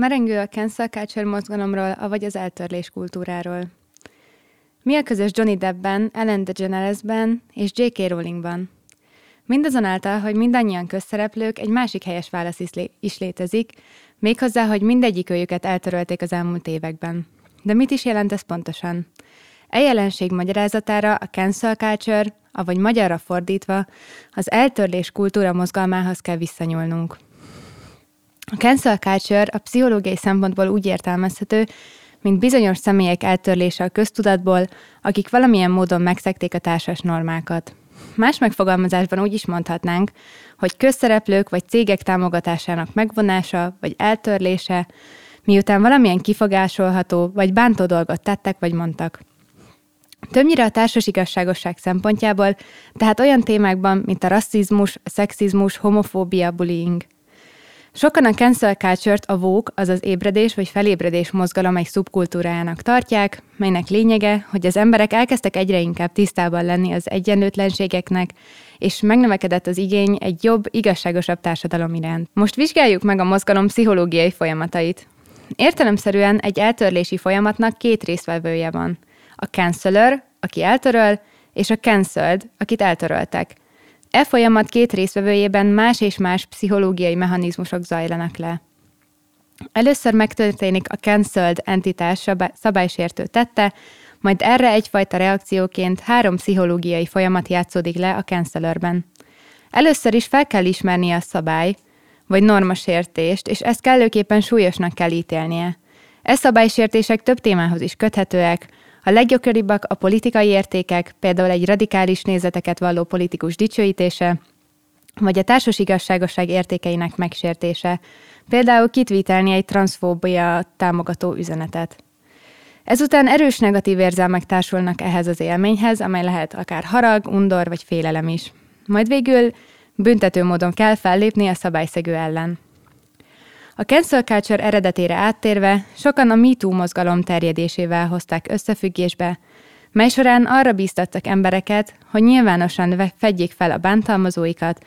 Merengő a cancel culture mozgalomról, avagy az eltörlés kultúráról. Mi a közös Johnny Deppben, Ellen DeGeneresben és J.K. Rowlingban? Mindazonáltal, hogy mindannyian közszereplők, egy másik helyes válasz is, lé- is létezik, méghozzá, hogy mindegyik őjüket eltörölték az elmúlt években. De mit is jelent ez pontosan? E jelenség magyarázatára a cancel culture, avagy magyarra fordítva, az eltörlés kultúra mozgalmához kell visszanyúlnunk. A cancel culture a pszichológiai szempontból úgy értelmezhető, mint bizonyos személyek eltörlése a köztudatból, akik valamilyen módon megszekték a társas normákat. Más megfogalmazásban úgy is mondhatnánk, hogy közszereplők vagy cégek támogatásának megvonása vagy eltörlése, miután valamilyen kifogásolható vagy bántó dolgot tettek vagy mondtak. Többnyire a társas igazságosság szempontjából, tehát olyan témákban, mint a rasszizmus, a szexizmus, homofóbia, bullying. Sokan a cancel culture-t a vók, azaz ébredés vagy felébredés mozgalom egy szubkultúrájának tartják, melynek lényege, hogy az emberek elkezdtek egyre inkább tisztában lenni az egyenlőtlenségeknek, és megnövekedett az igény egy jobb, igazságosabb társadalom iránt. Most vizsgáljuk meg a mozgalom pszichológiai folyamatait. Értelemszerűen egy eltörlési folyamatnak két részvevője van. A canceler, aki eltöröl, és a cancelled, akit eltöröltek. E folyamat két részvevőjében más és más pszichológiai mechanizmusok zajlanak le. Először megtörténik a cancelled entitás szabálysértő tette, majd erre egyfajta reakcióként három pszichológiai folyamat játszódik le a cancellerben. Először is fel kell ismernie a szabály, vagy normasértést, és ezt kellőképpen súlyosnak kell ítélnie. E szabálysértések több témához is köthetőek, a leggyakoribbak a politikai értékek, például egy radikális nézeteket valló politikus dicsőítése, vagy a társas igazságosság értékeinek megsértése, például kitvítelni egy transzfóbia támogató üzenetet. Ezután erős negatív érzelmek társulnak ehhez az élményhez, amely lehet akár harag, undor vagy félelem is. Majd végül büntető módon kell fellépni a szabályszegő ellen. A cancel culture eredetére áttérve sokan a MeToo mozgalom terjedésével hozták összefüggésbe, mely során arra bíztattak embereket, hogy nyilvánosan fedjék fel a bántalmazóikat,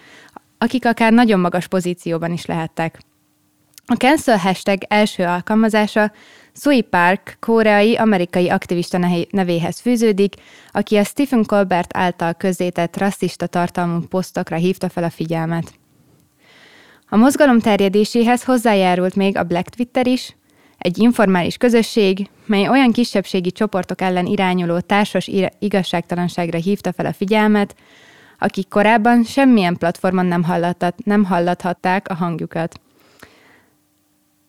akik akár nagyon magas pozícióban is lehettek. A cancel hashtag első alkalmazása Sui Park, koreai amerikai aktivista nevéhez fűződik, aki a Stephen Colbert által közzétett rasszista tartalmú posztokra hívta fel a figyelmet. A mozgalom terjedéséhez hozzájárult még a Black Twitter is, egy informális közösség, mely olyan kisebbségi csoportok ellen irányuló társas igazságtalanságra hívta fel a figyelmet, akik korábban semmilyen platformon nem, hallathat, nem hallathatták a hangjukat.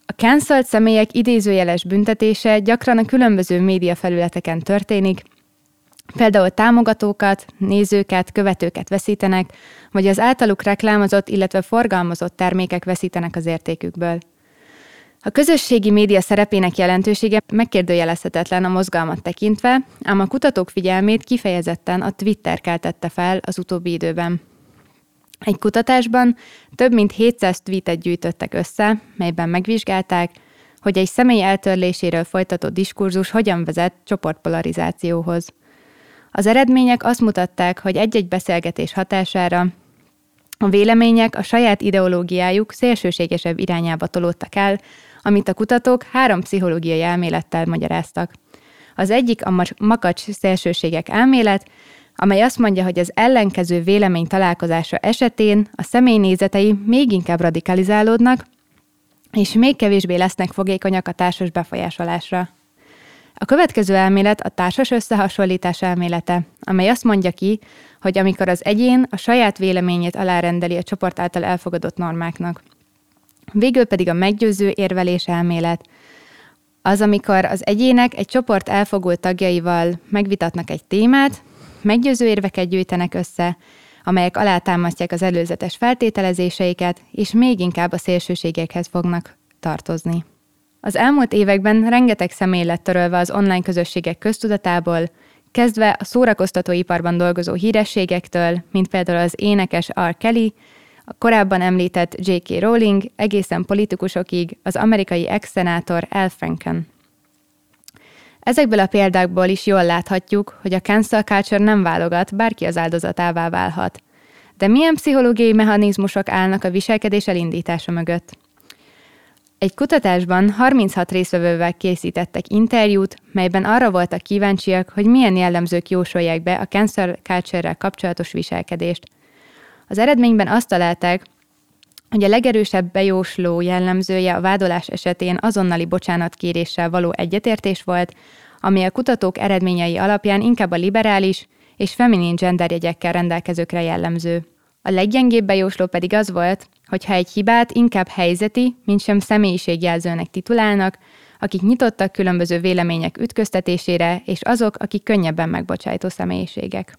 A cancelt személyek idézőjeles büntetése gyakran a különböző médiafelületeken történik, Például támogatókat, nézőket, követőket veszítenek, vagy az általuk reklámozott, illetve forgalmazott termékek veszítenek az értékükből. A közösségi média szerepének jelentősége megkérdőjelezhetetlen a mozgalmat tekintve, ám a kutatók figyelmét kifejezetten a Twitter keltette fel az utóbbi időben. Egy kutatásban több mint 700 tweetet gyűjtöttek össze, melyben megvizsgálták, hogy egy személy eltörléséről folytatott diskurzus hogyan vezet csoportpolarizációhoz. Az eredmények azt mutatták, hogy egy-egy beszélgetés hatására a vélemények a saját ideológiájuk szélsőségesebb irányába tolódtak el, amit a kutatók három pszichológiai elmélettel magyaráztak. Az egyik a makacs szélsőségek elmélet, amely azt mondja, hogy az ellenkező vélemény találkozása esetén a személy nézetei még inkább radikalizálódnak, és még kevésbé lesznek fogékonyak a társas befolyásolásra. A következő elmélet a társas összehasonlítás elmélete, amely azt mondja ki, hogy amikor az egyén a saját véleményét alárendeli a csoport által elfogadott normáknak. Végül pedig a meggyőző érvelés elmélet, az, amikor az egyének egy csoport elfogult tagjaival megvitatnak egy témát, meggyőző érveket gyűjtenek össze, amelyek alátámasztják az előzetes feltételezéseiket, és még inkább a szélsőségekhez fognak tartozni. Az elmúlt években rengeteg személy lett törölve az online közösségek köztudatából, kezdve a szórakoztatóiparban dolgozó hírességektől, mint például az énekes R. Kelly, a korábban említett J.K. Rowling, egészen politikusokig az amerikai ex-szenátor Al Franken. Ezekből a példákból is jól láthatjuk, hogy a cancel culture nem válogat, bárki az áldozatává válhat. De milyen pszichológiai mechanizmusok állnak a viselkedés elindítása mögött? Egy kutatásban 36 részvevővel készítettek interjút, melyben arra voltak kíváncsiak, hogy milyen jellemzők jósolják be a cancer culture kapcsolatos viselkedést. Az eredményben azt találták, hogy a legerősebb bejósló jellemzője a vádolás esetén azonnali bocsánatkéréssel való egyetértés volt, ami a kutatók eredményei alapján inkább a liberális és feminin genderjegyekkel rendelkezőkre jellemző. A leggyengébb bejósló pedig az volt, hogy ha egy hibát inkább helyzeti, mint sem személyiségjelzőnek titulálnak, akik nyitottak különböző vélemények ütköztetésére, és azok, akik könnyebben megbocsájtó személyiségek.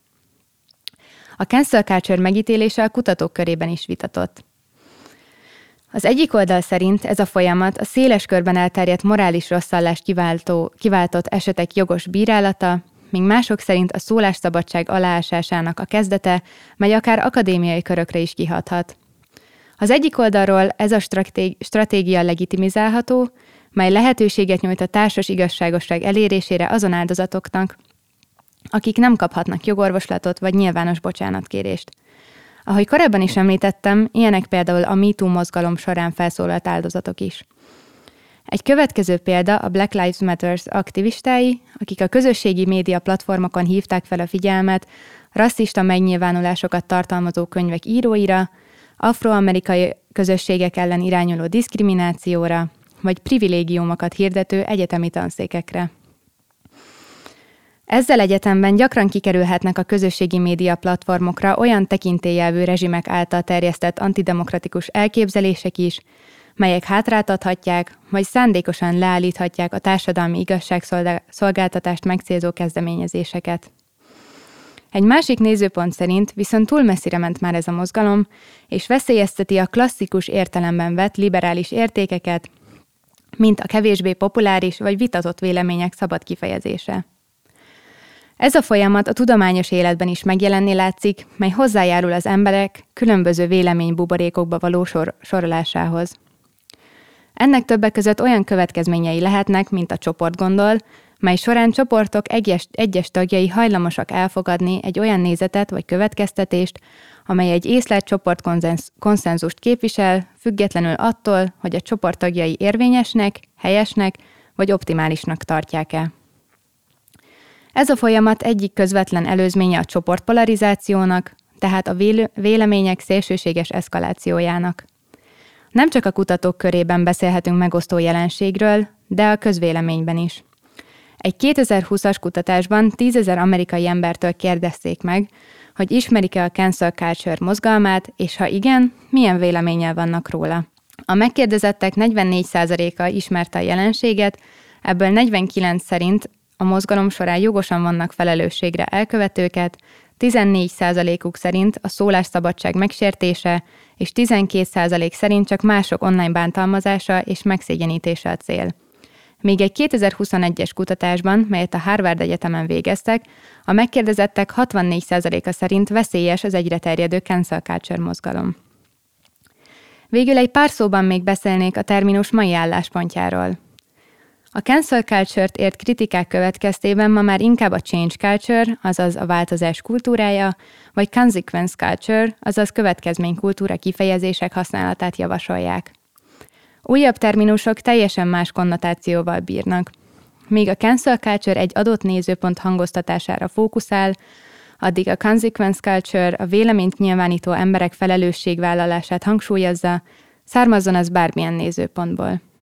A cancel culture megítélése a kutatók körében is vitatott. Az egyik oldal szerint ez a folyamat a széles körben elterjedt morális rosszallást kiváltó, kiváltott esetek jogos bírálata, míg mások szerint a szólásszabadság aláásásának a kezdete, mely akár akadémiai körökre is kihathat. Az egyik oldalról ez a stratégia legitimizálható, mely lehetőséget nyújt a társas igazságosság elérésére azon áldozatoknak, akik nem kaphatnak jogorvoslatot vagy nyilvános bocsánatkérést. Ahogy korábban is említettem, ilyenek például a MeToo mozgalom során felszólalt áldozatok is. Egy következő példa a Black Lives Matter aktivistái, akik a közösségi média platformokon hívták fel a figyelmet rasszista megnyilvánulásokat tartalmazó könyvek íróira, afroamerikai közösségek ellen irányuló diszkriminációra, vagy privilégiumokat hirdető egyetemi tanszékekre. Ezzel egyetemben gyakran kikerülhetnek a közösségi média platformokra olyan tekintélyelvű rezsimek által terjesztett antidemokratikus elképzelések is, melyek hátráltathatják, vagy szándékosan leállíthatják a társadalmi igazságszolgáltatást megcélzó kezdeményezéseket. Egy másik nézőpont szerint viszont túl messzire ment már ez a mozgalom, és veszélyezteti a klasszikus értelemben vett liberális értékeket, mint a kevésbé populáris vagy vitatott vélemények szabad kifejezése. Ez a folyamat a tudományos életben is megjelenni látszik, mely hozzájárul az emberek különböző véleménybuborékokba való sor- sorolásához. Ennek többek között olyan következményei lehetnek, mint a csoportgondol, mely során csoportok egyes, egyes tagjai hajlamosak elfogadni egy olyan nézetet vagy következtetést, amely egy észlelt csoport konszenzust képvisel, függetlenül attól, hogy a csoport tagjai érvényesnek, helyesnek vagy optimálisnak tartják-e. Ez a folyamat egyik közvetlen előzménye a csoportpolarizációnak, tehát a vélemények szélsőséges eszkalációjának. Nem csak a kutatók körében beszélhetünk megosztó jelenségről, de a közvéleményben is. Egy 2020-as kutatásban 10 amerikai embertől kérdezték meg, hogy ismerik-e a cancel culture mozgalmát, és ha igen, milyen véleménnyel vannak róla. A megkérdezettek 44%-a ismerte a jelenséget, ebből 49 szerint a mozgalom során jogosan vannak felelősségre elkövetőket, 14%-uk szerint a szólásszabadság megsértése, és 12% szerint csak mások online bántalmazása és megszégyenítése a cél. Még egy 2021-es kutatásban, melyet a Harvard Egyetemen végeztek, a megkérdezettek 64%-a szerint veszélyes az egyre terjedő cancel culture mozgalom. Végül egy pár szóban még beszélnék a terminus mai álláspontjáról. A cancel culture-t ért kritikák következtében ma már inkább a change culture, azaz a változás kultúrája, vagy consequence culture, azaz következménykultúra kifejezések használatát javasolják. Újabb terminusok teljesen más konnotációval bírnak. Míg a cancel culture egy adott nézőpont hangoztatására fókuszál, addig a consequence culture a véleményt nyilvánító emberek felelősségvállalását hangsúlyozza, származzon az bármilyen nézőpontból.